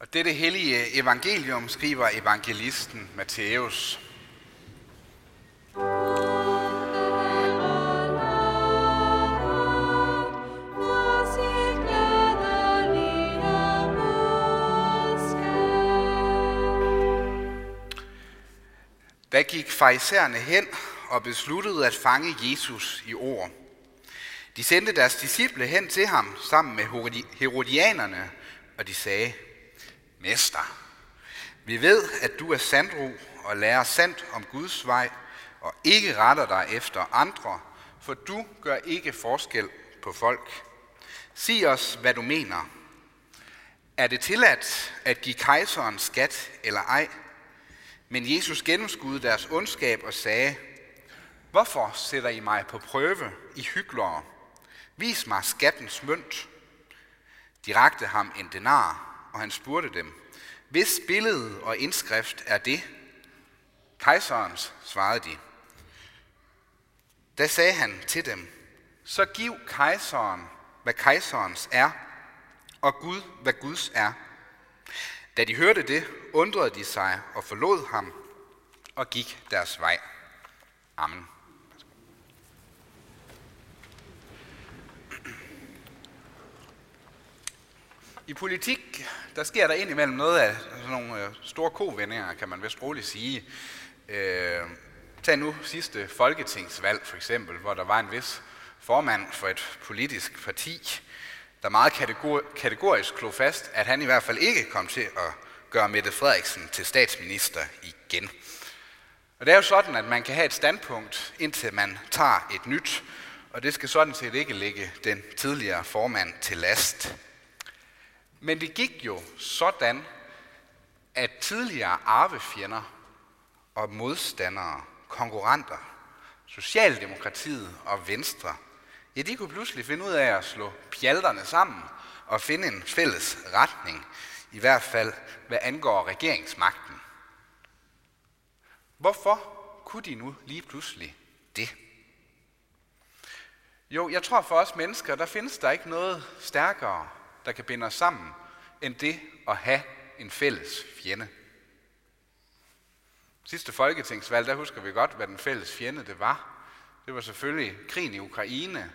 Og dette hellige evangelium skriver evangelisten Matthæus. Da gik farisæerne hen og besluttede at fange Jesus i ord. De sendte deres disciple hen til ham sammen med herodianerne, og de sagde, Mester, vi ved, at du er sandro og lærer sandt om Guds vej, og ikke retter dig efter andre, for du gør ikke forskel på folk. Sig os, hvad du mener. Er det tilladt at give kejseren skat eller ej? Men Jesus gennemskudde deres ondskab og sagde, Hvorfor sætter I mig på prøve, i hyklere? Vis mig skattens mønt. De rakte ham en denar, og han spurgte dem, hvis billede og indskrift er det? Kejserens, svarede de. Da sagde han til dem, så giv kejseren, hvad kejserens er, og Gud, hvad Guds er. Da de hørte det, undrede de sig og forlod ham og gik deres vej. Amen. I politik, der sker der indimellem noget af sådan nogle øh, store kovendinger, kan man vist roligt sige. Øh, tag nu sidste folketingsvalg for eksempel, hvor der var en vis formand for et politisk parti, der meget kategorisk slog fast, at han i hvert fald ikke kom til at gøre Mette Frederiksen til statsminister igen. Og det er jo sådan, at man kan have et standpunkt, indtil man tager et nyt, og det skal sådan set ikke ligge den tidligere formand til last. Men det gik jo sådan, at tidligere arvefjender og modstandere, konkurrenter, Socialdemokratiet og Venstre, ja, de kunne pludselig finde ud af at slå pjalterne sammen og finde en fælles retning, i hvert fald hvad angår regeringsmagten. Hvorfor kunne de nu lige pludselig det? Jo, jeg tror for os mennesker, der findes der ikke noget stærkere der kan binde os sammen, end det at have en fælles fjende. Sidste folketingsvalg, der husker vi godt, hvad den fælles fjende det var. Det var selvfølgelig krigen i Ukraine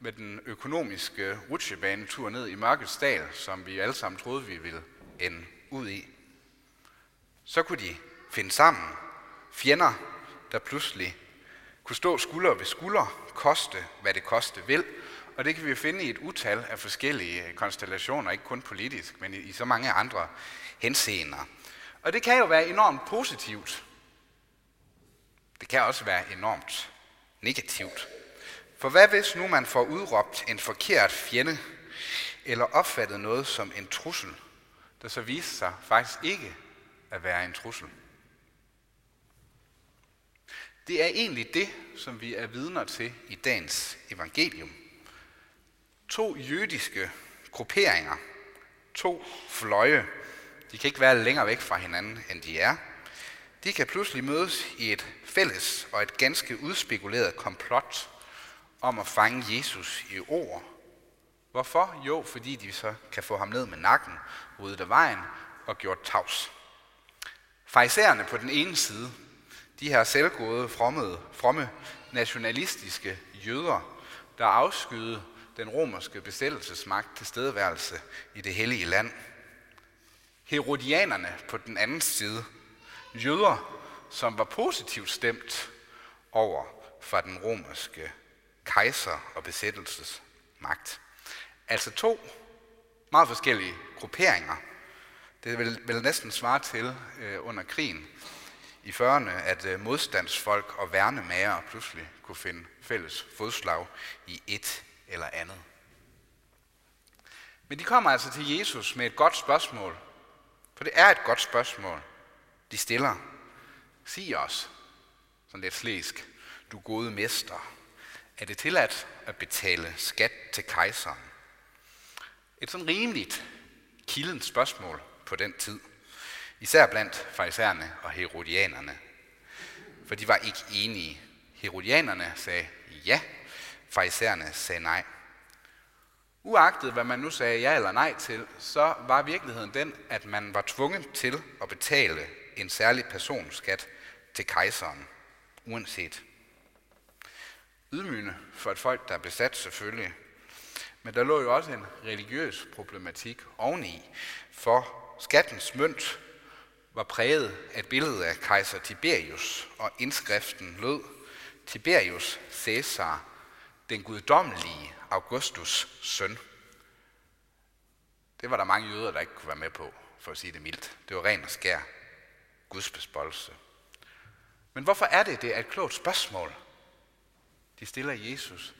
med den økonomiske rutsjebanetur ned i Mørkets Dal, som vi alle sammen troede, vi ville ende ud i. Så kunne de finde sammen. Fjender, der pludselig kunne stå skulder ved skulder, koste hvad det koste vil, og det kan vi finde i et utal af forskellige øh, konstellationer, ikke kun politisk, men i så mange andre henseender. Og det kan jo være enormt positivt. Det kan også være enormt negativt. For hvad hvis nu man får udråbt en forkert fjende, eller opfattet noget som en trussel, der så viser sig faktisk ikke at være en trussel? Det er egentlig det, som vi er vidner til i dagens evangelium to jødiske grupperinger, to fløje, de kan ikke være længere væk fra hinanden, end de er, de kan pludselig mødes i et fælles og et ganske udspekuleret komplot om at fange Jesus i ord. Hvorfor? Jo, fordi de så kan få ham ned med nakken, ryddet af vejen og gjort tavs. Farisæerne på den ene side, de her selvgode, fromme, fromme nationalistiske jøder, der afskyede den romerske besættelsesmagt tilstedeværelse i det hellige land. Herodianerne på den anden side, jøder, som var positivt stemt over for den romerske kejser og besættelsesmagt. Altså to meget forskellige grupperinger. Det vil, vil næsten svare til øh, under krigen i 40'erne, at øh, modstandsfolk og værnemager pludselig kunne finde fælles fodslag i et eller andet. Men de kommer altså til Jesus med et godt spørgsmål. For det er et godt spørgsmål, de stiller. Sig os, sådan lidt slæsk, du gode mester, er det tilladt at betale skat til kejseren? Et sådan rimeligt kildens spørgsmål på den tid. Især blandt farisæerne og herodianerne. For de var ikke enige. Herodianerne sagde ja, farisæerne sagde nej. Uagtet hvad man nu sagde ja eller nej til, så var virkeligheden den, at man var tvunget til at betale en særlig personskat til kejseren, uanset. Ydmygende for et folk, der er besat selvfølgelig. Men der lå jo også en religiøs problematik oveni, for skattens mønt var præget af et billede af kejser Tiberius, og indskriften lød, Tiberius Caesar, den guddommelige Augustus søn. Det var der mange jøder, der ikke kunne være med på, for at sige det mildt. Det var ren og skær Guds bespoldelse. Men hvorfor er det, det er et klogt spørgsmål, de stiller Jesus?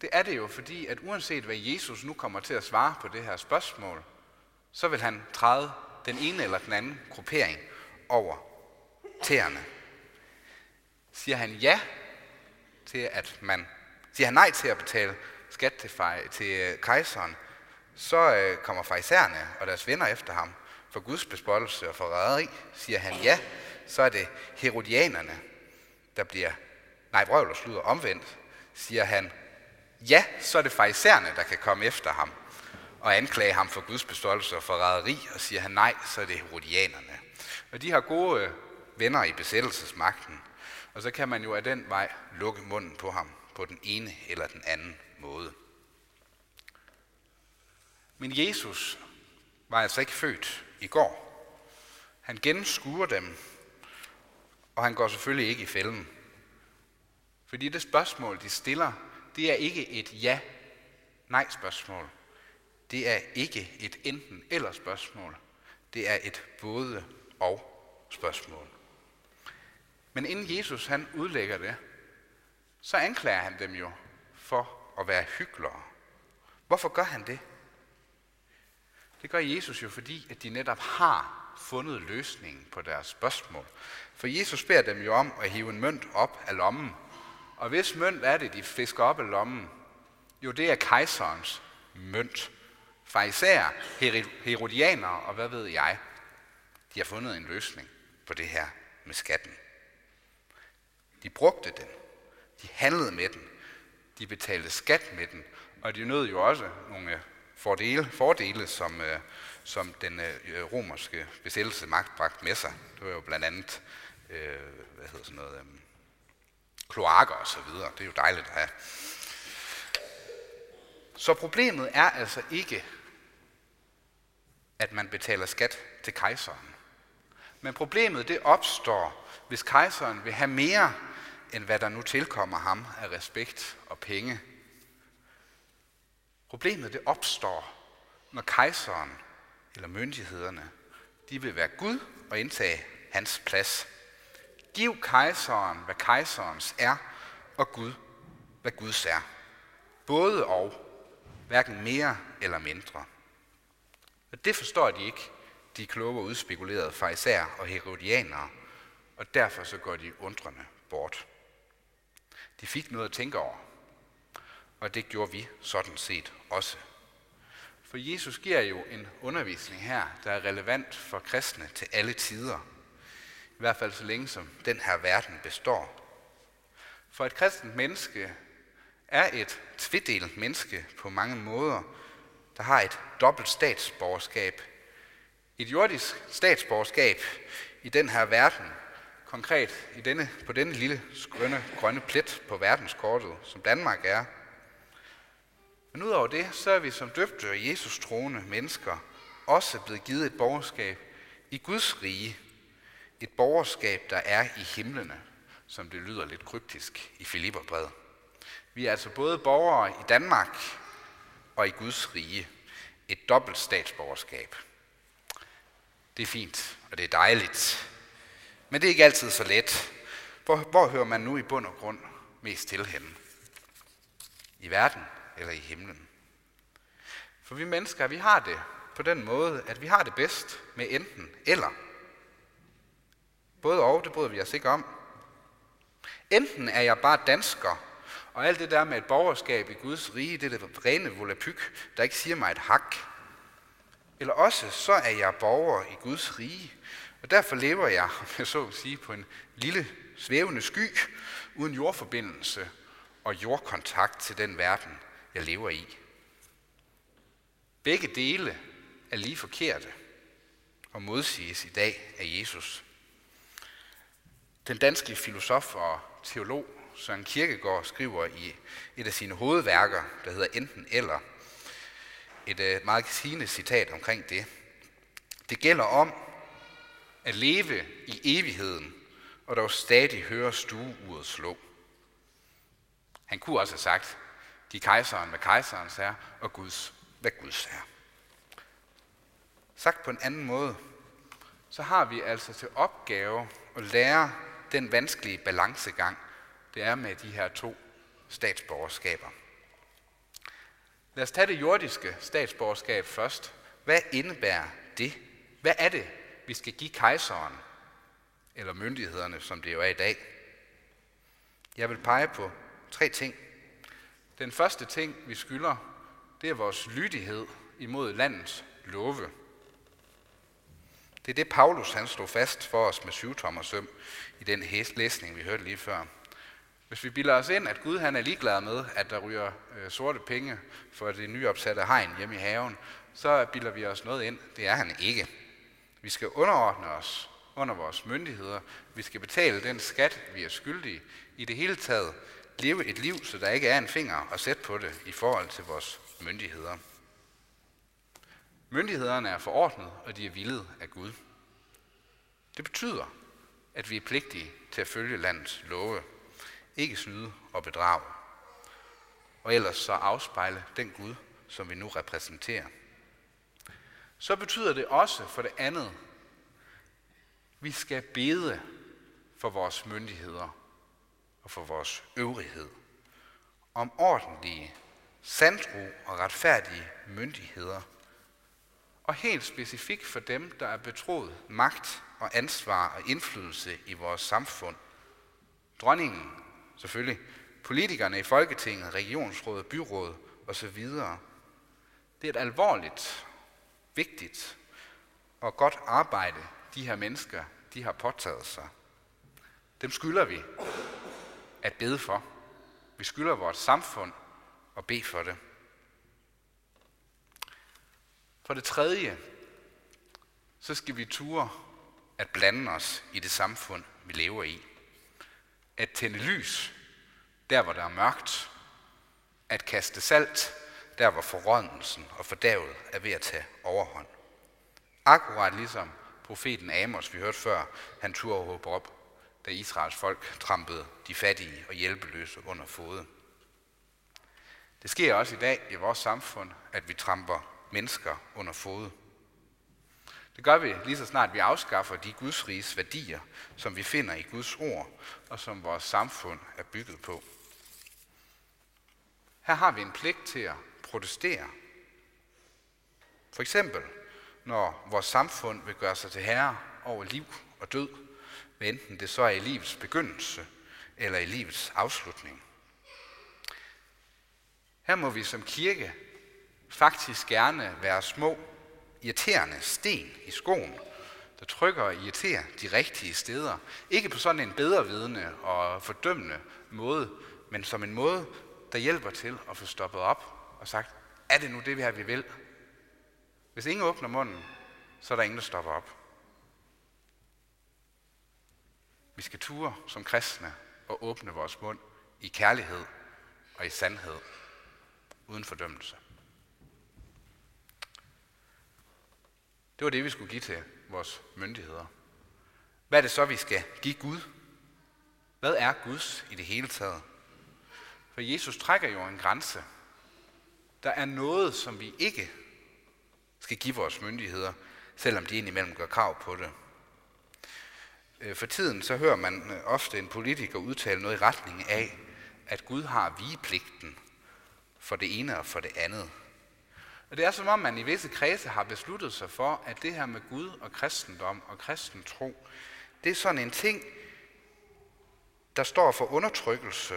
Det er det jo, fordi at uanset hvad Jesus nu kommer til at svare på det her spørgsmål, så vil han træde den ene eller den anden gruppering over tæerne. Siger han ja til, at man siger han nej til at betale skat til, fej, til øh, kejseren, så øh, kommer fejserne og deres venner efter ham for Guds bespottelse og forræderi. Siger han ja, så er det herodianerne, der bliver, nej, vrøvl og sluder omvendt. Siger han ja, så er det fejserne, der kan komme efter ham og anklage ham for Guds bestolelse og forræderi, og siger han nej, så er det herodianerne. Og de har gode øh, venner i besættelsesmagten, og så kan man jo af den vej lukke munden på ham på den ene eller den anden måde. Men Jesus var altså ikke født i går. Han gennemskuer dem, og han går selvfølgelig ikke i fælden. Fordi det spørgsmål, de stiller, det er ikke et ja-nej-spørgsmål. Det er ikke et enten-eller spørgsmål. Det er et både og spørgsmål. Men inden Jesus han udlægger det, så anklager han dem jo for at være hyklere. Hvorfor gør han det? Det gør Jesus jo fordi, at de netop har fundet løsningen på deres spørgsmål. For Jesus beder dem jo om at hive en mønt op af lommen. Og hvis mønt er det, de fisker op af lommen, jo det er kejserens mønt. Farisæer, herodianer og hvad ved jeg, de har fundet en løsning på det her med skatten. De brugte den. De handlede med den. De betalte skat med den. Og de nød jo også nogle øh, fordele, fordele som, øh, som den øh, øh romerske besættelsesmagt bragte med sig. Det var jo blandt andet, øh, hvad hedder sådan noget, øh, kloakker og så videre. Det er jo dejligt at have. Så problemet er altså ikke, at man betaler skat til kejseren. Men problemet det opstår, hvis kejseren vil have mere, end hvad der nu tilkommer ham af respekt og penge. Problemet det opstår, når kejseren eller myndighederne, de vil være Gud og indtage hans plads. Giv kejseren, hvad kejserens er, og Gud, hvad Guds er. Både og, hverken mere eller mindre. Og det forstår de ikke, de kloge og udspekulerede farisæer og herodianere, og derfor så går de undrende bort. De fik noget at tænke over, og det gjorde vi sådan set også. For Jesus giver jo en undervisning her, der er relevant for kristne til alle tider. I hvert fald så længe som den her verden består. For et kristent menneske er et tvedelt menneske på mange måder, der har et dobbelt statsborgerskab. Et jordisk statsborgerskab i den her verden, konkret i denne, på denne lille grønne, grønne plet på verdenskortet, som Danmark er. Men udover det, så er vi som døbte og Jesus troende mennesker også blevet givet et borgerskab i Guds rige. Et borgerskab, der er i himlene, som det lyder lidt kryptisk i Filipperbrevet. Vi er altså både borgere i Danmark og i Guds rige. Et dobbelt statsborgerskab. Det er fint, og det er dejligt. Men det er ikke altid så let. Hvor, hvor hører man nu i bund og grund mest til henne? I verden eller i himlen? For vi mennesker, vi har det på den måde, at vi har det bedst med enten eller. Både og, det bryder vi os ikke om. Enten er jeg bare dansker, og alt det der med et borgerskab i Guds rige, det er det rene volapyk, der ikke siger mig et hak. Eller også så er jeg borger i Guds rige, og derfor lever jeg, om jeg så vil sige, på en lille svævende sky, uden jordforbindelse og jordkontakt til den verden, jeg lever i. Begge dele er lige forkerte og modsiges i dag af Jesus. Den danske filosof og teolog Søren Kierkegaard skriver i et af sine hovedværker, der hedder Enten eller, et øh, meget sigende citat omkring det. Det gælder om at leve i evigheden, og dog stadig høre stueuret slå. Han kunne også have sagt, de kejseren med kejserens er, og Guds hvad Guds er. Sagt på en anden måde, så har vi altså til opgave at lære den vanskelige balancegang, det er med de her to statsborgerskaber. Lad os tage det jordiske statsborgerskab først. Hvad indebærer det? Hvad er det, vi skal give kejseren, eller myndighederne, som det jo er i dag? Jeg vil pege på tre ting. Den første ting, vi skylder, det er vores lydighed imod landets love. Det er det, Paulus han stod fast for os med syvtommer søm i den læsning, vi hørte lige før. Hvis vi bilder os ind, at Gud han er ligeglad med, at der ryger øh, sorte penge for det nyopsatte hegn hjemme i haven, så bilder vi os noget ind. Det er han ikke. Vi skal underordne os under vores myndigheder. Vi skal betale den skat, vi er skyldige. I det hele taget leve et liv, så der ikke er en finger at sætte på det i forhold til vores myndigheder. Myndighederne er forordnet, og de er villet af Gud. Det betyder, at vi er pligtige til at følge landets love, ikke snyde og bedrage, og ellers så afspejle den Gud, som vi nu repræsenterer. Så betyder det også for det andet, vi skal bede for vores myndigheder og for vores øvrighed om ordentlige, sandtro og retfærdige myndigheder – og helt specifikt for dem, der er betroet magt og ansvar og indflydelse i vores samfund. Dronningen, selvfølgelig, politikerne i Folketinget, regionsrådet, byrådet osv. Det er et alvorligt, vigtigt og godt arbejde, de her mennesker de har påtaget sig. Dem skylder vi at bede for. Vi skylder vores samfund at bede for det. For det tredje, så skal vi ture at blande os i det samfund, vi lever i. At tænde lys, der hvor der er mørkt. At kaste salt, der hvor forrådnelsen og fordavet er ved at tage overhånd. Akkurat ligesom profeten Amos, vi hørte før, han turde håbe op, da Israels folk trampede de fattige og hjælpeløse under fod. Det sker også i dag i vores samfund, at vi tramper mennesker under fod. Det gør vi lige så snart vi afskaffer de gudsriges værdier, som vi finder i Guds ord, og som vores samfund er bygget på. Her har vi en pligt til at protestere. For eksempel, når vores samfund vil gøre sig til herre over liv og død, enten det så er i livets begyndelse eller i livets afslutning. Her må vi som kirke faktisk gerne være små, irriterende sten i skoen, der trykker og irriterer de rigtige steder. Ikke på sådan en bedrevidende og fordømmende måde, men som en måde, der hjælper til at få stoppet op og sagt, er det nu det, vi her vi vil? Hvis ingen åbner munden, så er der ingen, der stopper op. Vi skal ture som kristne og åbne vores mund i kærlighed og i sandhed, uden fordømmelse. Det var det, vi skulle give til vores myndigheder. Hvad er det så, vi skal give Gud? Hvad er Guds i det hele taget? For Jesus trækker jo en grænse. Der er noget, som vi ikke skal give vores myndigheder, selvom de indimellem gør krav på det. Øh, for tiden så hører man øh, ofte en politiker udtale noget i retning af, at Gud har vigepligten for det ene og for det andet. Og det er som om, man i visse kredse har besluttet sig for, at det her med Gud og kristendom og kristen tro, det er sådan en ting, der står for undertrykkelse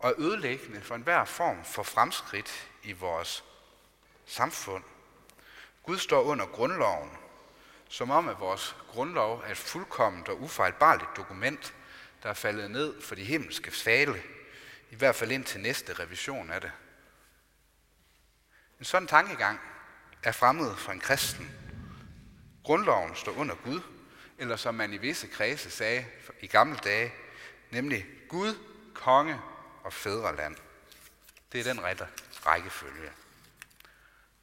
og ødelæggende for enhver form for fremskridt i vores samfund. Gud står under grundloven, som om at vores grundlov er et fuldkomment og ufejlbarligt dokument, der er faldet ned for de himmelske fale, i hvert fald ind til næste revision af det. En sådan tankegang er fremmed for en kristen. Grundloven står under Gud, eller som man i visse kredse sagde i gamle dage, nemlig Gud, konge og fædreland. Det er den rette rækkefølge.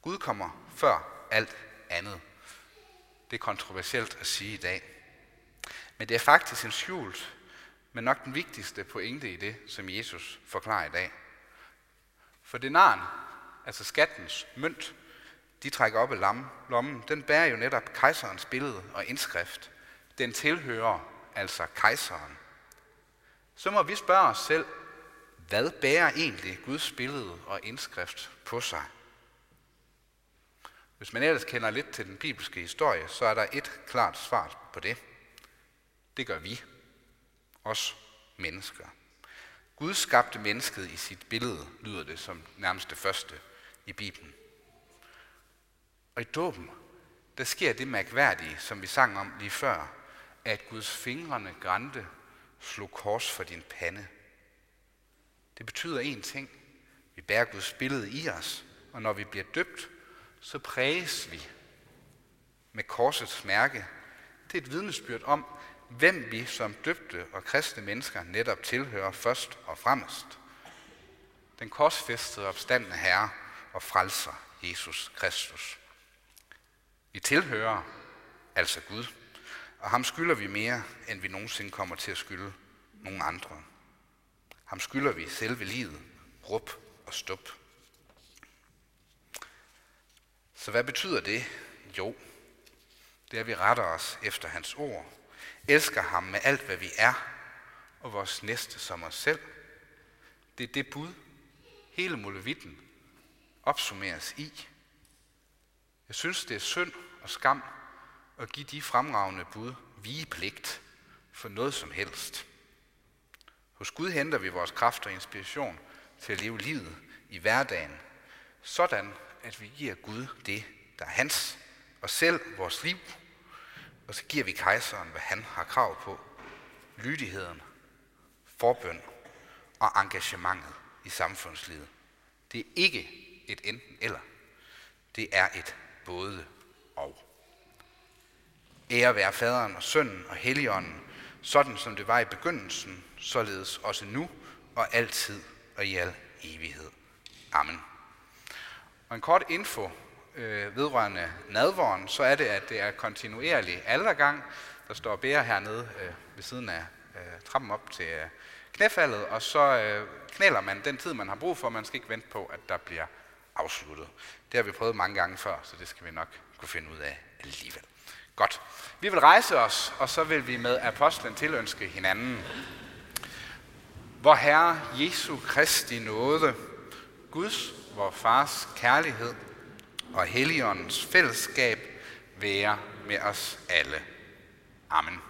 Gud kommer før alt andet. Det er kontroversielt at sige i dag. Men det er faktisk en skjult, men nok den vigtigste pointe i det, som Jesus forklarer i dag. For denaren, altså skattens mønt, de trækker op af lommen, den bærer jo netop kejserens billede og indskrift. Den tilhører altså kejseren. Så må vi spørge os selv, hvad bærer egentlig Guds billede og indskrift på sig? Hvis man ellers kender lidt til den bibelske historie, så er der et klart svar på det. Det gør vi. Os mennesker. Gud skabte mennesket i sit billede, lyder det som nærmest det første i Bibelen. Og i dåben, der sker det mærkværdige, som vi sang om lige før, at Guds fingrene grænte slog kors for din pande. Det betyder én ting. Vi bærer Guds billede i os, og når vi bliver døbt, så præges vi med korsets mærke. Det er et vidnesbyrd om, hvem vi som døbte og kristne mennesker netop tilhører først og fremmest. Den korsfæstede opstandende Herre og frelser Jesus Kristus. Vi tilhører altså Gud, og ham skylder vi mere, end vi nogensinde kommer til at skylde nogen andre. Ham skylder vi selve livet, rup og stup. Så hvad betyder det? Jo, det er, at vi retter os efter hans ord, elsker ham med alt, hvad vi er, og vores næste som os selv. Det er det bud, hele molevitten opsummeres i. Jeg synes, det er synd og skam at give de fremragende bud vigepligt for noget som helst. Hos Gud henter vi vores kraft og inspiration til at leve livet i hverdagen, sådan at vi giver Gud det, der er hans, og selv vores liv, og så giver vi kejseren, hvad han har krav på, lydigheden, forbøn og engagementet i samfundslivet. Det er ikke et enten eller. Det er et både og. Ære være faderen og sønnen og helligånden, sådan som det var i begyndelsen, således også nu og altid og i al evighed. Amen. Og en kort info øh, vedrørende nadvåren, så er det, at det er kontinuerlig aldergang. Der står bære hernede øh, ved siden af øh, trappen op til øh, knæfaldet, og så øh, knæler man den tid, man har brug for. Man skal ikke vente på, at der bliver afsluttet. Det har vi prøvet mange gange før, så det skal vi nok kunne finde ud af alligevel. Godt. Vi vil rejse os, og så vil vi med apostlen tilønske hinanden. Hvor Herre Jesu Kristi nåde, Guds, vor Fars kærlighed og Helligåndens fællesskab være med os alle. Amen.